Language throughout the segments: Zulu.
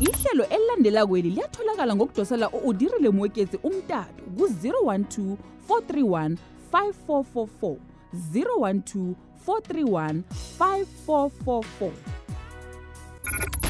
ihlelo elilandela kweli liyatholakala ngokudosela u-udirile moketsi umtato ku-012 431 5444 012 431 5444 Thank you.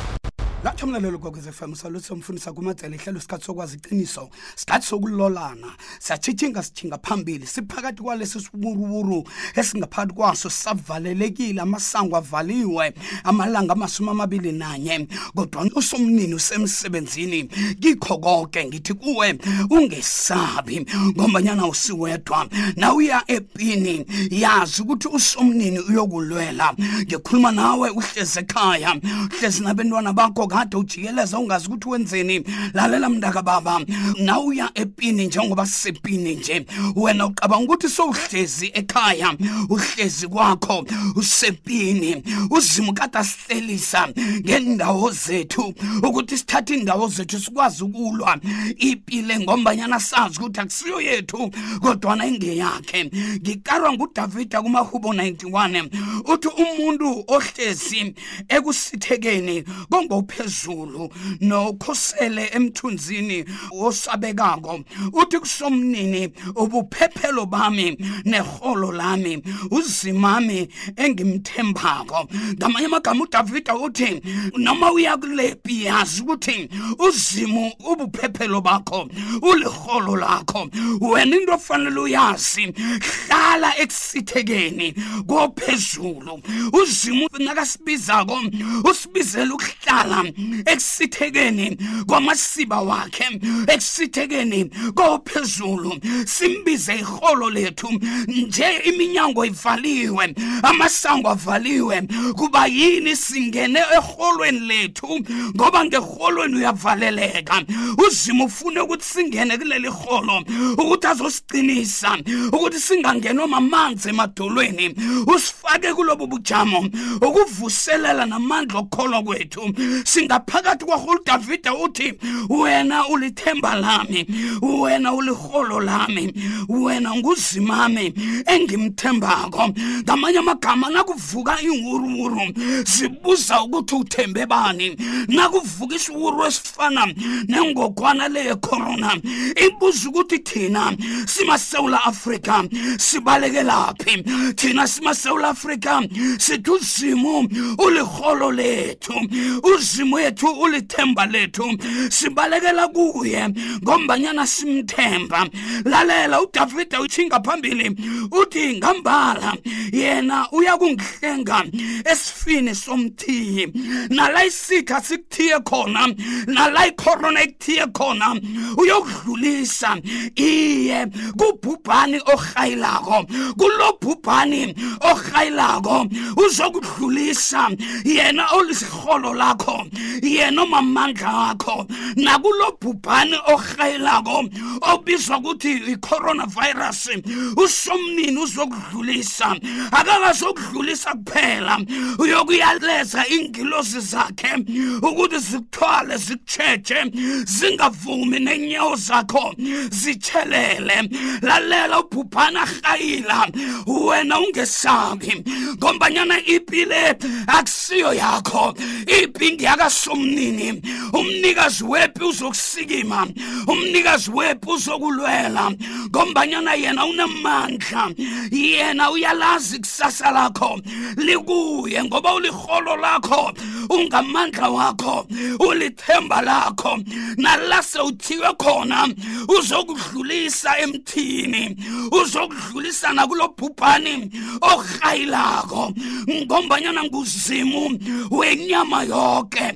lathomla lelo gokwez fm saluthi somfundisa kumadzela ihlelo isikhathi sokwazi iqiniso sikhathi sokulolana siyatshithinga sithinga phambili siphakathi kwalesi siburuwuru esingaphakathi kwaso savalelekile amasango avaliwe amalanga amasumi amabili nanye kodwa usomnini usemsebenzini kikho konke ngithi kuwe ungesabi ngombanyana usiwedwa nawe uya epini yazi ukuthi usomnini uyokulwela ngikhuluma nawe uhlezi ekhaya uhlezi nabantwana bakho kade ujikeleza ungazi ukuthi wenzeni lalela mntaka baba nawe uya epini njengoba sisepini nje wena uqabanga ukuthi sowuhlezi ekhaya uhlezi kwakho usepini uzimo kade asihlelisa ngendawo zethu ukuthi sithathe indawo zethu sikwazi ukulwa ipile ngombanyana sazi ukuthi akusiyo yethu kodwana ingeyakhe ngikarwa ngudavida kumahubo 91 uthi umuntu ohlezi ekusithekeni kongophe ephezulu nokhosele emthunzini osabekako uthi kusomnini ubuphephelo bami neholo lami uzimami engimthembako ngamanye amagama udavida uthi noma uyakulephi yazi ukuthi uzimu ubuphephelo bakho uliholo lakho wena into ofanele uyazi hlala ekusithekeni kophezulu uzimu nakasibizako usibizela ukuhlala wakhe ekusithekeni kwamasiba wakhe ekusithekeni kophezulu simbize iholo lethu nje iminyango ivaliwe amasango avaliwe kuba yini singene eholweni lethu ngoba ngeholweni uyavaleleka uzima ufune ukuthi singene kuleli holo ukuthi azosiqinisa ukuthi singangenwa mamanzi emadolweni usifake kulobu bujamo ukuvuselela namandla okukholwa kwethu si uthi ngaphakathi kwahulu davida uthi wena ulithemba lami wena uliholo lami wena nguzimami engimthembako ngamanye amagama nakuvuka iwuruwuru zibuza ukuthi uthembe bani nakuvuka isiwuru esifana nengogwana leyecorona ibuza ukuthi thina simasewula afrika sibalekelaphi thina simasewula afrika sithi uzimu uliholo lethu uzimu uthixo wethu ulithemba lethu sibalekela kuye ngombanyana simthemba lalela udavida uthinga phambili uthi ngambala yena uyakungihlenga esifini somthiyi nala isitha sikuthiye khona nala ikhorona ekuthiye khona uyokudlulisa iye kubhubhani orhayilako kulo bhubhani orhayilako uzokudlulisa yena olisiholo lakho yena omamandla akho nakulo bhubhane ohayelako obizwa ukuthi i-coronavirus usomnini uzokudlulisa akakazokudlulisa kuphela uyokuyaleza ingilosi zakhe ukuthi zikuthwale zikutsheje zingavumi nenyawo zakho zitshelele lalela ubhubhana hlayila wena ungesabi ngombanyana ipile akusiyo yakho ipi ngiyaka asomnini umnikazi wepi uzokusikima umnikazi wepi uzokulwela ngombanyana yena unamandla yena uyalazi ikusasa lakho likuye ngoba uliholo lakho ungamandla wakho ulithemba lakho nala sewuthiwe khona uzokudlulisa emthini uzokudlulisa nakulo bhubhani ohayilako ngombanyana nguzimu wenyama yoke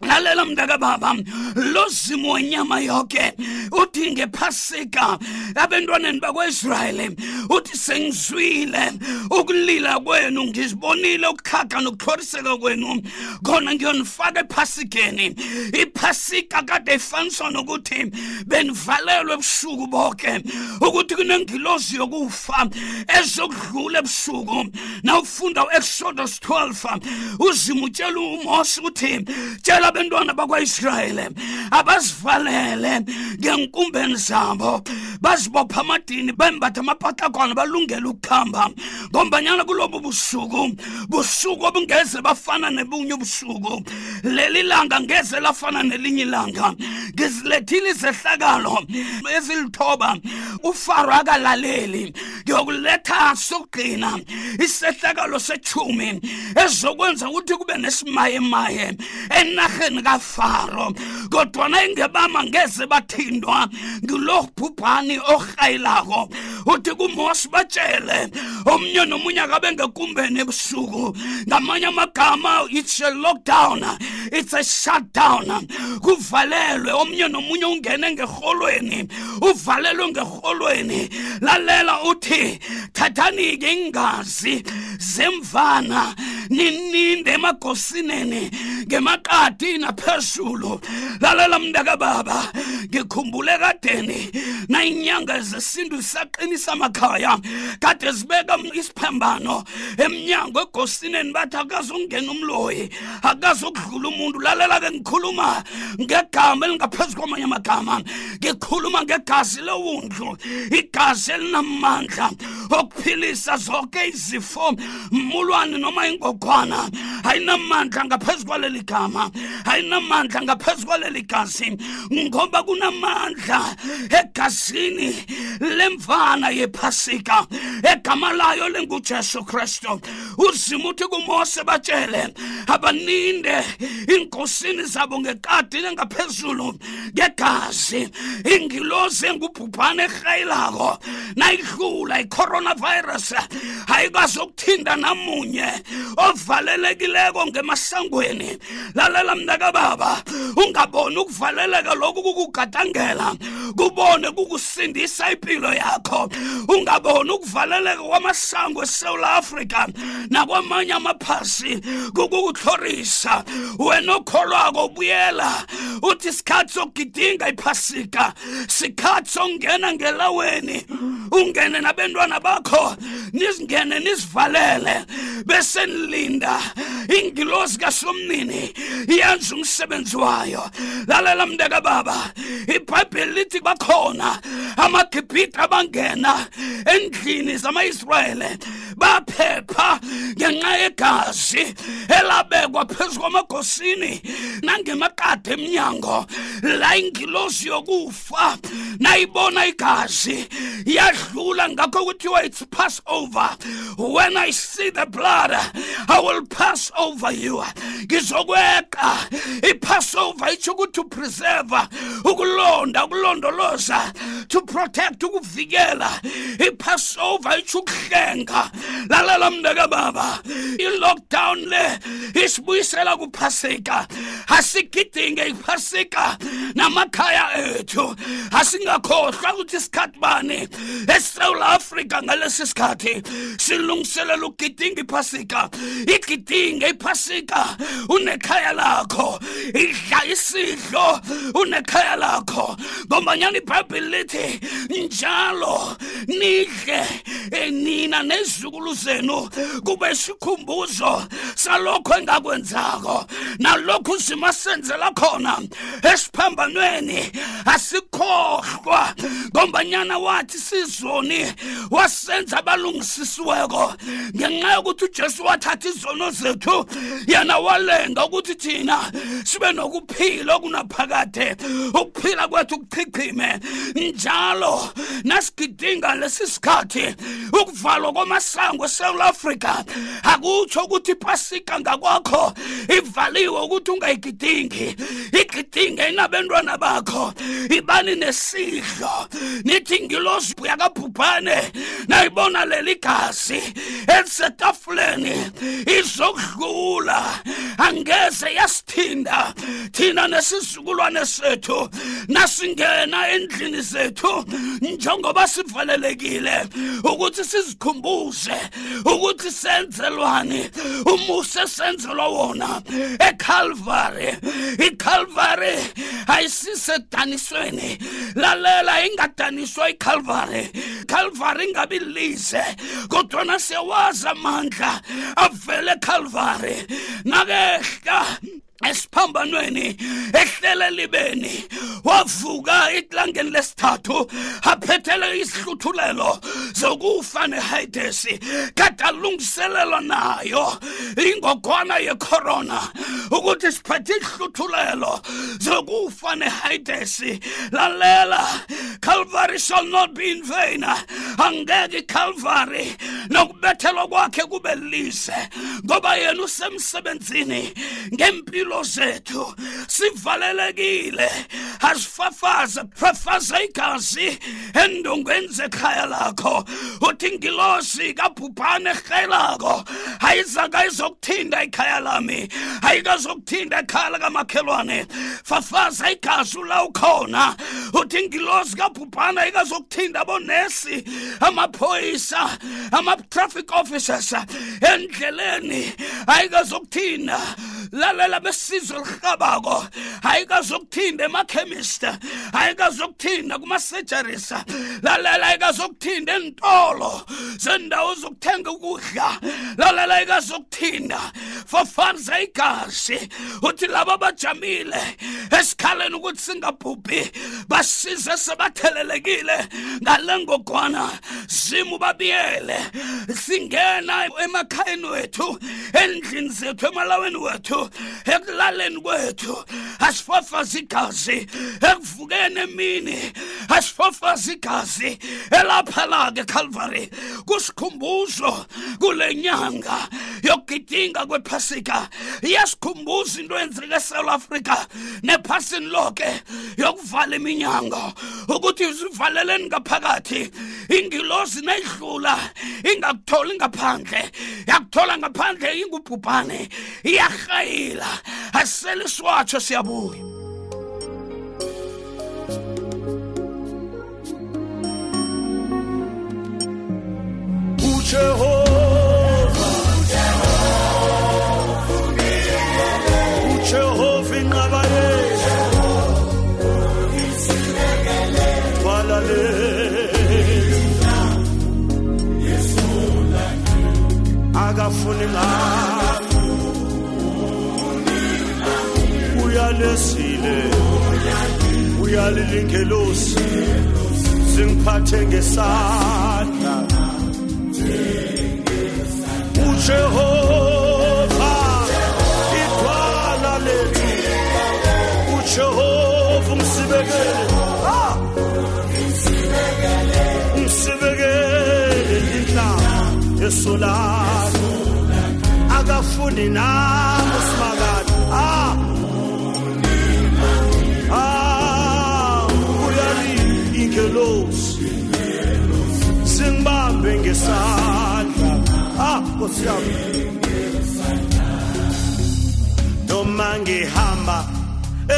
lalela mntakababa lo zimo wenyama yonke uthi ngephasika ebantwaneni bakwaisrayeli uthi sengizwile ukulila kwenu ngizibonile ukukhakha nokuhloriseka kwenu khona ngiyonifaka ephasikeni iphasika kade ifaniswa nokuthi benivalelwe ebusuku bonke ukuthi kunengilozi yokufa ezokudlula ebusuku nawufunda u-exodus 12 uzima utshela umose ukuthi tshela abantwana bakwaIsrayeli abazivalele ngenkumbeni zabo bazibopha amadini bembatha amapatakwana balungele ukukhamba ngombanyana kulobu busuku busuku obungeze bafana nebunye ubusuku leli langa ngeze lafana nelinye ilanga ngizilethile izehlakalo ezilithoba ufaro akalaleli ngiyokuletha sokugqina isehlakalo sethumi ezokwenza ukuthi kube nesimayemaye enah enarheni kafaro kodwana engebama ngeze bathindwa ngilo bhubhani orhayilako uthi kumosi batshele omnye nomunye akabe ngekumbeni ebusuku ngamanye amagama it's a lockdown it's a shutdown kuvalelwe omnye nomunye ungene ngerholweni uvalelwe ngerholweni lalela uthi thathani-ke ingazi zemvana nininde emagosineni ngemaqadi naphezulu lalela mndaka baba ngikhumbule kadeni nayinyanga zesintu saqinisa amakhaya kade sibeka isiphambano emnyango egosineni bathi akazongena umloyi akazokudlula umuntu lalela ke ngikhuluma ngegama elingaphezu kwamanye amagama ngikhuluma ngegazi lewundlu igazi elinamandla okuphilisa zonke izifo mulwane noma ingogwana ayinamandla ngaphezu kwaleli kwaleli gama ayinamandla ngaphezu kwaleli gazi ngoba kunamandla egazini lemfana yephasika egama layo lingujesu kristu uzima uthi kumose batshele abaninde iinkosini zabo ngekadini engaphezulu ngegazi ingilosi engubhubhane erhayilako nayihlula icoronavirus ayikwazi ukuthinda namunye ovalelekileko ngemasangweni lalela mnaka baba ungaboni ukuvaleleka lokhu kukugadangela kubone kukusindisa impilo yakho ungaboni ukuvaleleka kwamasango eSouth Africa nakwamanye amaphasi kukuhlorisa wena okholwako ubuyela uthi isikhathi sokugidinga iphasika sikhathi sokungena ngelaweni ungene nabantwana bakho nizingene nizivalele bese nilinda ingilosi kasomnini yini yenza umsebenzi wayo lalela mndeka baba ibhayibheli lithi bakhona amagibhithe abangena endlini zama-israyele baphepha ngenxa yegazi elabekwa phezu kwamagosini nangemakade emnyango la ingilosi yokufa nayibona igazi yadlula ngakho kuthiwa it's pass over when i see the blood i will pass over you ngizoku lokweqa ipassover itsho ukuthi to preserve ukulonda ukulondoloza to protect ukuvikela ipassover itsho ukuhlenga lalela mndeke baba i-lockdown le isibuyisela kuphasika asigidinge iphasika namakhaya ethu asingakhohlwa ukuthi isikhathi bani esisewula afrika ngalesi sikhathi silungiselela ukugidinga iphasika igidinge iphasika unekhaya lakho idla isidlo unekhaya lakho ngombanyana ibhayibhile lithi njalo nidle eh, nina nezukulu zenu kube sikhumbuzo salokho engakwenzako nalokho uzima senzela khona esiphambanweni asikhohlwa ngombanyana wathi sizoni wasenza abalungisisiweko ngenxa yokuthi ujesu wathatha izono zethu yena walenga ukuthi thina sibe nokuphila okunaphakade ukuphila kwethu kuchichime njalo nasigidinga lesi sikhathi ukuvalwa kwamasango esouth africa akutsho ukuthi ipasi ukusika ngakwakho ivaliwe ukuthi ungayigidingi igidinge inabantwana bakho ibani nesidlo nithi ngilosbu yakabhubhane nayibona leli gazi elisetafuleni izokudlula angeze yasithinda thina nesizukulwane sethu nasingena endlini zethu njengoba sivalelekile ukuthi sizikhumbuze ukuthi senzelwani umuntu usesenzelwa wona eCalvary iCalvary ayisisedanisweni lalela ingadaniswa iCalvary Calvary ingabi lize kodwa nasiyawazi amandla avele eCalvary nakehla esiphambanweni ehlelelibeni wavuka ekulangeni lesithathu aphethele isihluthulelo zokufa nehydesi kade alungiselelwa nayo ingogwana yecorona ukuthi siphethe isihluthulelo zokufa nehydesi lalela calvary shall not be in vain angeke icalvary nokubethelwa kwakhe kube lize ngoba yena usemsebenzini ngempilo impilo zethu sivalelekile asifafaze prefaze igazi endongweni zekhaya lakho uthi ngilosi kabhubhane erhelako ayizanga izokuthinda ikhaya lami ayikazokuthinda ikhaya lakamakhelwane fafaza igazi la ukhona uthi ngilosi kabhubhane ayikazokuthinda bonesi amaphoyisa ama-traffic officers endleleni ayikazokuthinda lalela ngosizo oluhabako hayi kazokuthinda emakhemist hayi kazokuthinda kuma-surgeries lalela hayi kazokuthinda entolo zendawo zokuthenga ukudla lalela hayi kazokuthinda fafanza igazi uthi laba bajamile esikhaleni ukuthi singabhubhi basize sebathelelekile ngale ngogwana zimu babiyele singena emakhayeni wethu endlini zethu emalaweni wethu ekulaleni kwethu asifofaze igazi ekuvukeni emini asifofaze igazi elapha-lake calvary kusikhumbuzo kule nyanga yokugidinga kwephasika iyasikhumbuza into yenzeka esouth africa nephasini lonke yokuvala iminyango ukuthi uzivaleleni ngaphakathi ingilosi nayidlula ingakutholi ngaphandle yakuthola ngaphandle ingubhubhane iyarhayila asisele iswatsho siyabuya uJehova Jehova inqaba yethu Jehova isikelele twalalele Yesu lani akafuni ngani uyasile uyalilingelosi zingiphathe ngesandla uJehova idwala lethu uJehova umsibekele umsibekele inhlamba yesolalo akafuni nami usimaka Ubambe ngesandla Ah Nkosi yami Noma ngihamba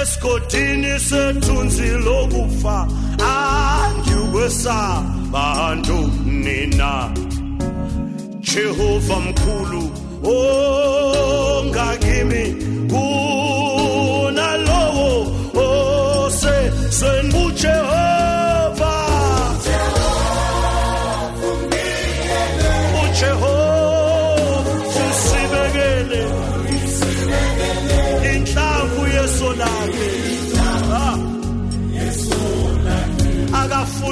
esigodini sethunzi lokufa angikwesaba nto nina Jehova mkhulu ongakimi kunalowo ose senbujewa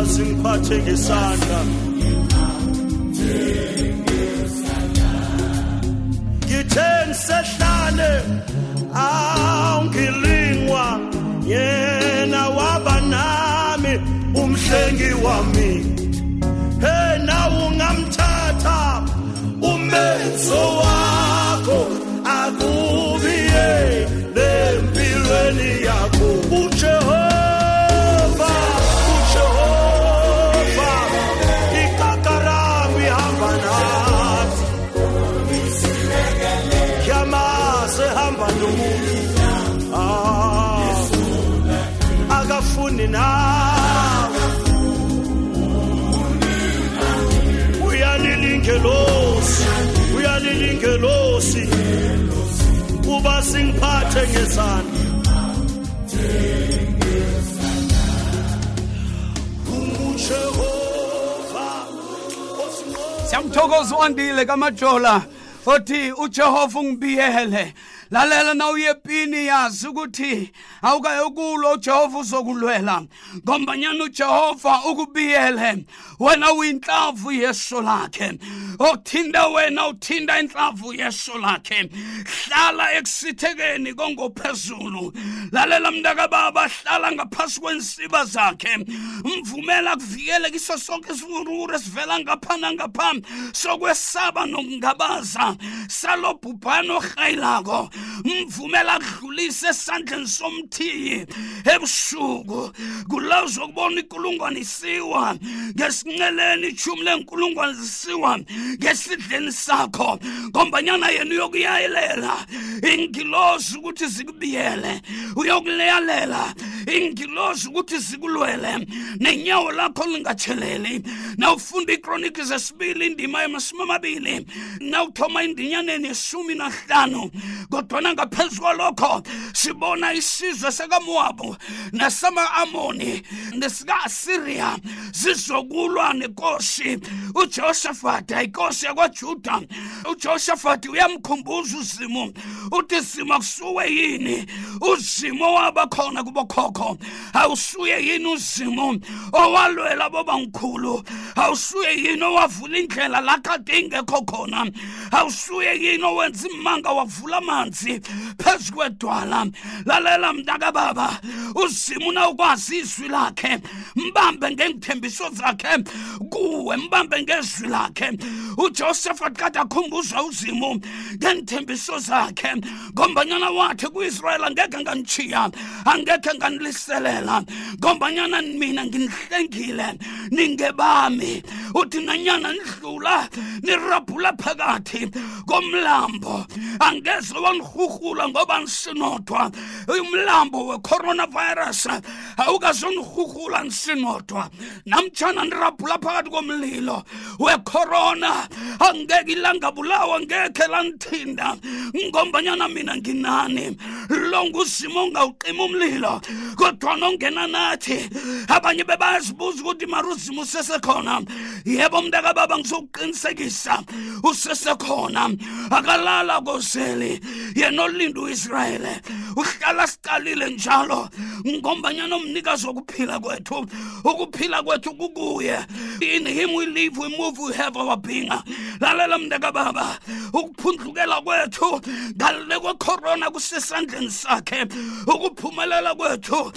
phansi ngiphathe ngesandla ngitheni sehlale awungilingwa yena waba nami umhlengi wami hey nawe ungamthatha umenzo wakho akubi yempilweni ngifuni nawe uyalilingelosi uyalilingelosi uba singiphathe ngezandla siyamthokoza uandile kamajola othi ujehova ungibiyele lalela na uyepini yazi ukuthi awukayo kulo uJehova uzokulwela ngombanyana uJehova ukubiyele wena uyinhlavu yeso lakhe okuthinda wena uthinda inhlavu yeso lakhe hlala ekusithekeni kongophezulu lalela mntakababa hlala ngaphasi kwensiba zakhe mvumela kuvikele kiso sonke isivururu esivela ngapha nangapha sokwesaba nokungabaza salobhubhane orhayilako mvumela adlulise esandleni somthiyi ebusuku kulawuzwa ukubona inkulungwane isiwa ngesinceleni ishumi lenkulungwane zisiwa ngesidleni sakho ngombanyana yena uyokuyayelela ingilosi ukuthi zikubiyele uyokuleyalela ingilosi ukuthi sikulwele nenyawo lakho lingatsheleli nawufunda ikroniki zesibili indima emashumi amabili nawuthoma endinyaneni yeshumi nahlanu kodwana ngaphezu kwalokho sibona isizwe sekamowabu nesama-amoni nesika-asiriya zizokulwa nenkosi ujoshafati ayinkosi yakwajuda ujoshafati uyamkhumbuza uzimo uthi zima kusuke yini uzimo wabakhona kubokhokho wakho awusuye yini uzimo owalwela bobangikhulu awusuye yini owavula indlela lakade ingekho khona awusuye yini owenza imanga wavula amanzi phezu kwedwala lalela mntakababa uzimo unawukwazi izwi lakhe mbambe ngengithembiso zakhe kuwe mbambe ngezwi lakhe uJosephat kade akhumbuza uzimo ngenthembiso zakhe ngombanyana wathi kuIsrayeli angeke nganchiya angeke nganiliselelela ngombanyana mina nginihlengile ningebami uthi nanyana nidlula nirabhula phakathi komlambo angeze wanihuhula ngoba nisinodwa umlambo wecoronavirus awukazonihuhula nisinodwa namtshana nirabhula phakathi phakathi komlilo wecorona angeke ilanga bulawa ngekhe langithinda ngombanyana mina nginani lo ngusimo ongawuqima umlilo kodwa nongena nathi abanye bebayazibuza ukuthi mari uzima usesekhona yebo mntaka baba ngizokuqinisekisa usesekhona akalala kozeli yena olinda u-israyeli uhlala siqalile njalo ngombanyana omnikazi wokuphila kwethu ukuphila kwethu kukuye in him we live we move we have our being lalela mndeka baba ukuphundlukela kwethu ngalule kwecorona kusesandleni sakhe ukuphumelela kwethu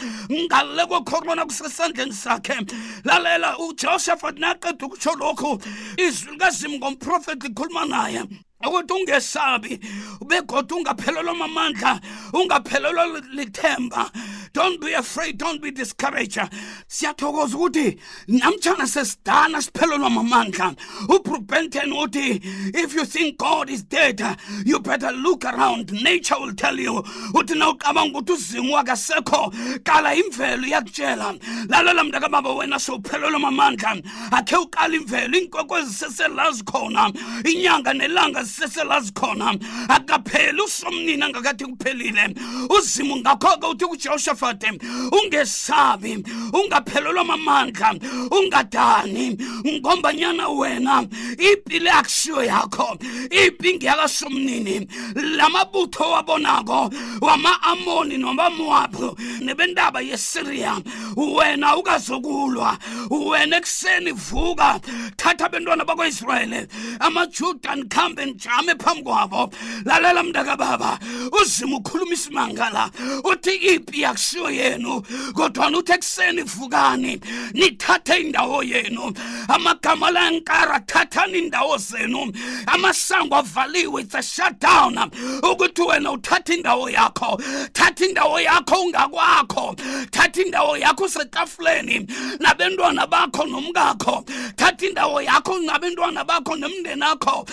ngalule kwecorona kusesandleni sakhe lalela ujoshaphat naqeda ukutsho lokhu izwi likazimu ngomprofethi likhuluma naye ukuthi ungesabi ungaphelelwa mamandla ungaphelelwa lithemba don't be afraid don't be discouraged siyathokoza ukuthi namtshana sesidana siphelelwa mamandla ubrook uthi if you think god is dead you better look around nature will tell you uthi na uqabanga ukuthi uzimu akasekho qala imvelo iyakutshela lalela mntakababa wena sowuphelelwa mamandla akhe imvelo inyanga nelanga liseselazi khona akapheli usomnina ngakathi kuphelile uzimu ngakho-ke uthi kujehoshafate ungesabi ungaphelelwa mamandla ungadani ngombanyana wena ipi le akusiyo yakho ipi ngeyakasomnini lamabutho wabonako wama-amoni nobamowabu nebendaba yesiriya wena ukazokulwa wena ekuseni vuka thatha abentwana bakwaisrayeli amajuda nikhambe ujame phambi kwabo lalela mntakababa uzima ukhuluma isimangala uthi ipi yakushiwo yenu kodwana uthi ekuseni vukani nithathe indawo yenu amagama lankara thathani indawo zenu amasango avaliwe it's a shutdown ukuthi wena uthathe indawo yakho thatha indawo yakho ungakwakho thatha indawo yakho usetafuleni nabentwana bakho nomkakho thatha indawo yakho nabentwana bakho nemndeni akho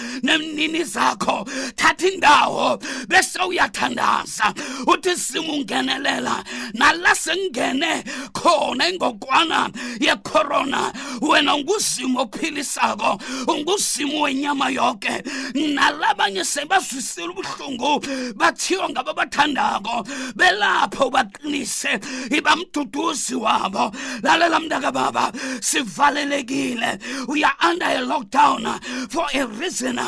ezintweni zakho thatha indawo bese uyathandaza uthi simungenelela nala sengene khona ingokwana yecorona wena unguzimo ophilisako unguzimo wenyama yonke nalabanye sebazwisile ubuhlungu bathiwa ngabo abathandako belapho ubaqinise ibamduduzi wabo lalela mntaka baba sivalelekile we are under a lockdown for a reason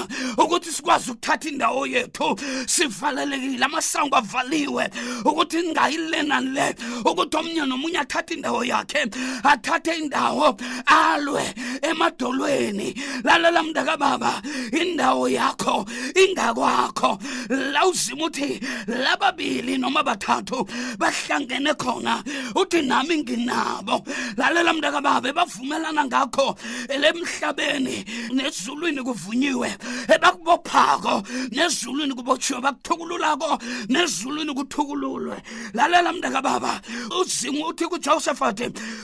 ukuthi sikwazi ukuthatha indawo yethu sivalelekile amasango avaliwe ukuthi ningayilenani le ukuthi omunye nomunye athathe indawo yakhe athathe indawo alwe emadolweni lalela mntakababa indawo yakho ingakwakho la uzima uthi lababili noma bathathu bahlangene khona uthi nami nginabo lalela mntakababa bavumelana ngakho lemhlabeni nezulwini kuvunyiwe bakubophako nezulwini kubotshiwe bakuthukululako nezulwini kuthukululwe lalela mntaka baba uzimu uthi kujosephat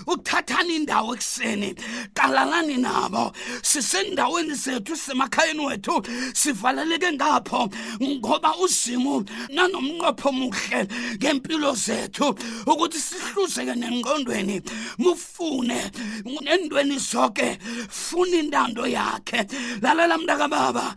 uthathani indawo ekuseni qalalani nabo sisendaweni zethu sisemakhayeni wethu sivaleleke ngapho ngoba uzimu nanomnqopho muhle ngempilo zethu ukuthi sihluzeke nengqondweni mufune endweni zonke funa intando yakhe lalela mntakababa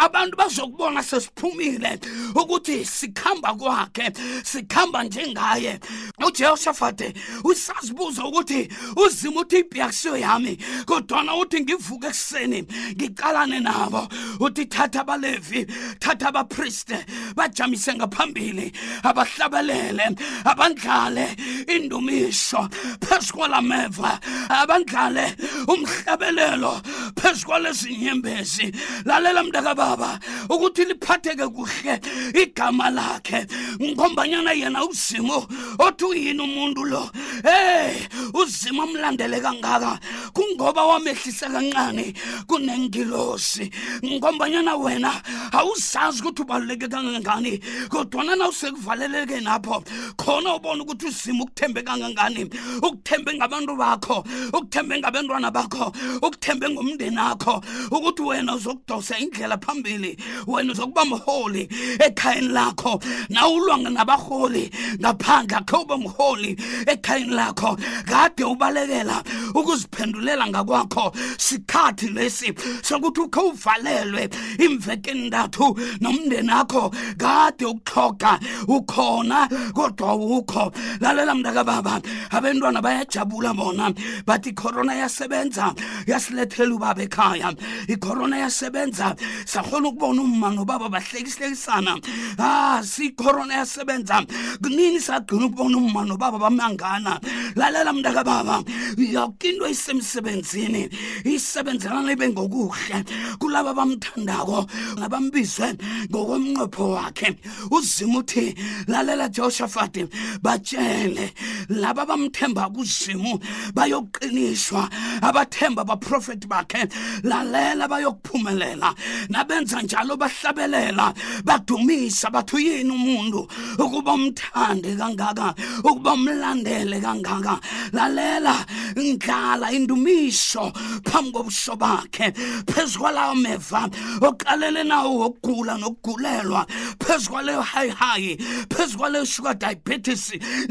abantu bazokubona sesiphumile ukuthi sikhamba kwakhe sikhamba njengaye uJehoshafath usazibuza ukuthi uzima uthi ibhiyakusiyo yami kodwana uthi ngivuke ekuseni ngicalane nabo uthi thatha abalevi thatha abapriste bajamise ngaphambili abahlabelele abandlale indumiso phezu kwalameva abandlale umhlabelelo phezu kwalezinyembezi lalela mnta kangaka baba ukuthi liphatheke kuhle igama lakhe ngombanyana yena uzimo othi uyini umuntu lo hey uzimo amlandele kangaka kungoba wamehlisa kancane kunengilosi ngombanyana wena awusazi ukuthi ubaluleke kangangani kodwana na usekuvaleleke napho khona ubona ukuthi uzima ukuthembe kangangani ukuthembe ngabantu bakho ukuthembe ngabantwana bakho ukuthembe ngomndeni akho ukuthi wena uzokudosa indlela uzohambela phambili wena uzokuba mholi ekhayeni lakho nawulwanga nabaholi ngaphandle akhe ube mholi ekhayeni lakho kade ubalekela ukuziphendulela ngakwakho sikhathi lesi sokuthi ukhe uvalelwe imvekeni ntathu nomndeni akho kade ukuxhoga ukhona kodwa ukho lalela mntakababa abantwana bayajabula bona but ikhorona yasebenza yasilethela ubaba ekhaya ikhorona yasebenza sakhona ukubona umma nobaba bahlekihlekisana ah sikhorona yasebenza kunini sagcina ukubona umma nobaba bamangana lalela mntaka baba yakinto isemsebenzini isebenzelana ibe ngokuhle kulaba bamthandako nabambizwe ngokomnqopho wakhe uzima uthi lalela joshafati batshele laba bamthemba kuzimu bayoqiniswa abathemba abaprofeti bakhe lalela bayokuphumelela nabenza njalo bahlabelela badumisa bathu yini umuntu ukuba umthande kangaka ukuba umlandele kangaka lalela ngidlala indumiso phambi kobuso bakhe phezu kwalawo meva oqalele nawo wokugula nokugulelwa phezu kwaleyo hayihayi phezu kwaleyo sugar diabetes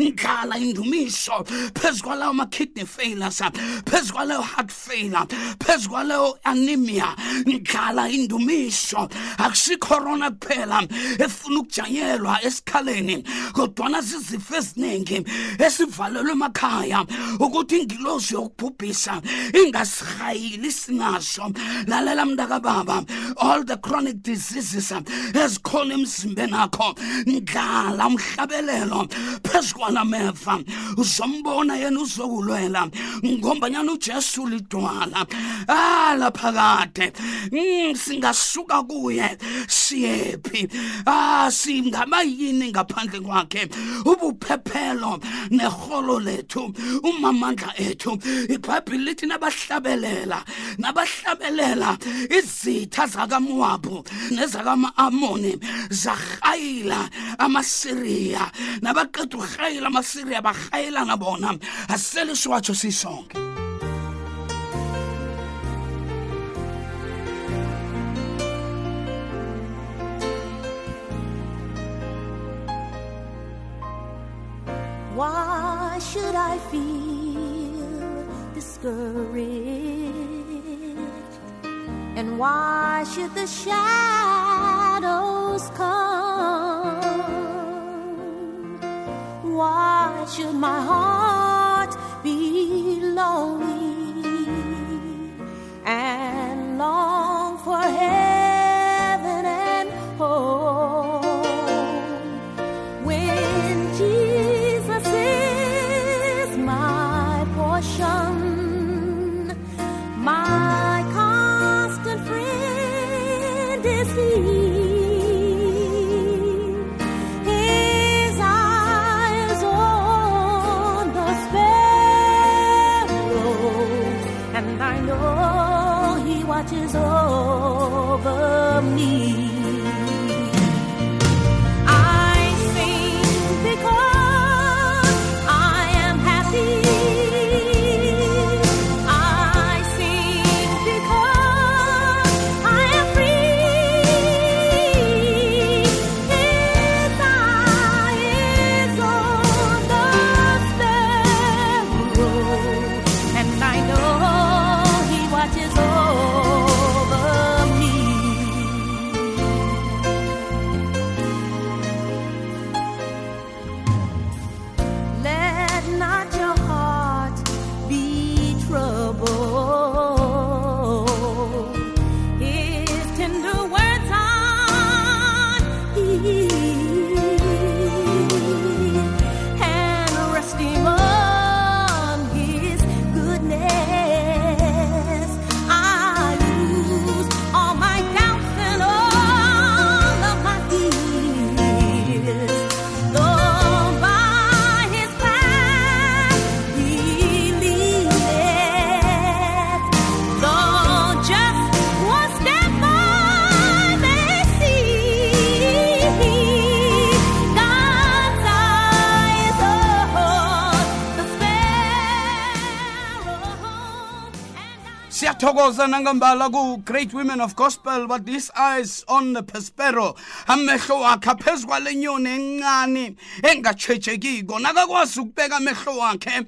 ngidlala indumiso phezu kwalawo ma-kidney failures phezu kwaleyo heart failure phezu kwaleyo anemia ngidlala indumiso iqiniso akusikhorona kuphela efuna ukujanyelwa esikhaleni kodwana zizifo eziningi esivalelwe emakhaya ukuthi ingilosi yokubhubhisa ingasihayili sinaso lalela mntakababa all the chronic diseases ezikhona emzimbeni akho ndlala umhlabelelo phezu kwalameva uzombona yena uzokulwela ngombanyana ujesu lidwala alaphakade ah, mm, singa sasuka kuye siyephi ah singaba yini ngaphandle kwakhe ubuphephelo neholo lethu umamandla ethu ibhayibhile lithi nabahlabelela nabahlabelela izitha zakamowabu nezakama-amoni zahayila amasiriya nabaqeda uhayila amasiriya bahayila nabona asele siwatsho sisonke Why should I feel discouraged? And why should the shadows come? Why should my heart? ngiyathokoza nangambala ku-great women of gospel but this eyes on the prospero amehlo wakhe aphezu kwale nyoni encane engatshejekiko nakakwazi ukubeka amehlo wakhe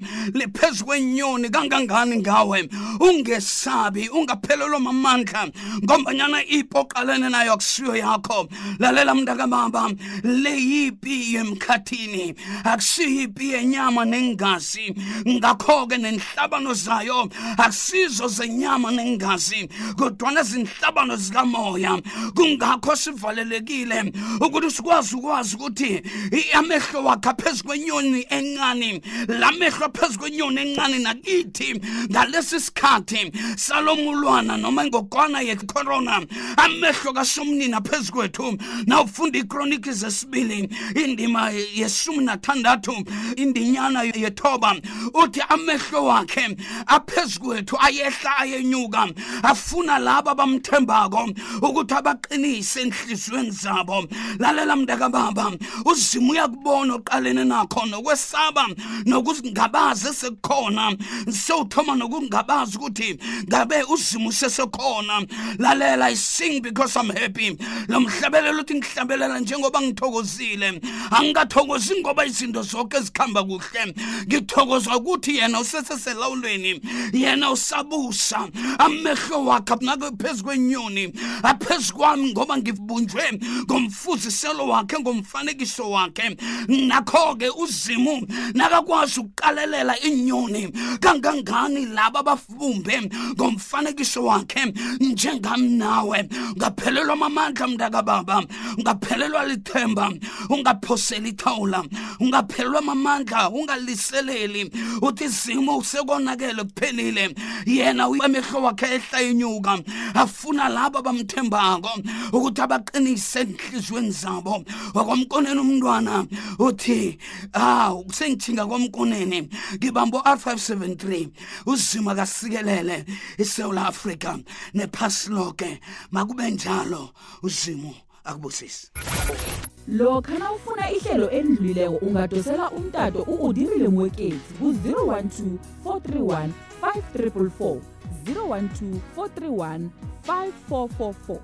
phezu kwenyoni kangangani ngawe ungesabi ungaphelelwa mamandla ngombanyana ipo oqalene nayo akusiyo yakho lalela mntakababa le yipi yemkhathini akusiyo ipi yenyama nengazi ngakho-ke nenhlabano zayo akusizo zenyama ngenyama nengazi kodwana izinhlabano zikamoya kungakho sivalelekile ukuthi sikwazi ukwazi ukuthi amehlo wakhe phezu kwenyoni encane la mehlo phezu kwenyoni encane nakithi ngalesi sikhathi salomulwana noma ingogwana yecorona amehlo kasomnina phezu kwethu nawufunda ikroniki zesibili indima yeshumi nathandathu indinyana yethoba uthi amehlo wakhe aphezu kwethu ayehla aye ngenyuka afuna laba bamthembako ukuthi abaqinise enhlizweni zabo lalela mntaka baba uzima uyakubona oqalene nakho nokwesaba nokungabazi sekukhona sewuthoma nokungabazi ukuthi ngabe uzima usesekhona lalela i sing because i'm happy lo mhlabelela uthi ngihlabelela njengoba ngithokozile angikathokozi ngoba izinto zonke zikhamba kuhle ngithokozwa ukuthi yena useseselawulweni yena usabusa amehlo wakhe abungake phezu kwenyoni aphezu kwami ngoba ngibunjwe ngomfuziselo wakhe ngomfanekiso wakhe nakho-ke uzimu nakakwazi ukuqalelela inyoni kangangani laba abafumbe ngomfanekiso wakhe njengam nawe ngaphelelwa mamandla mntakababa ungaphelelwa lithemba ungaphoseli ithawula ungaphelelwa mamandla ungaliseleli uthi zimu usekonakele kuphelile yena amehlo wakhe ehla inyuka afuna laba bamthembako ukuthi abaqinise enhlizweni zabo wakwamkoneni umntwana uthi ah sengithinga kwamkoneni ngibambo R573 uzima kasikelele iSouth Africa nephasi lonke makube njalo uzimo akubusisi lokha na ufuna ihlelo elidlulileko ungadosela umtato u-udirile mweketsi ku-012 431 5344 012 431 5444.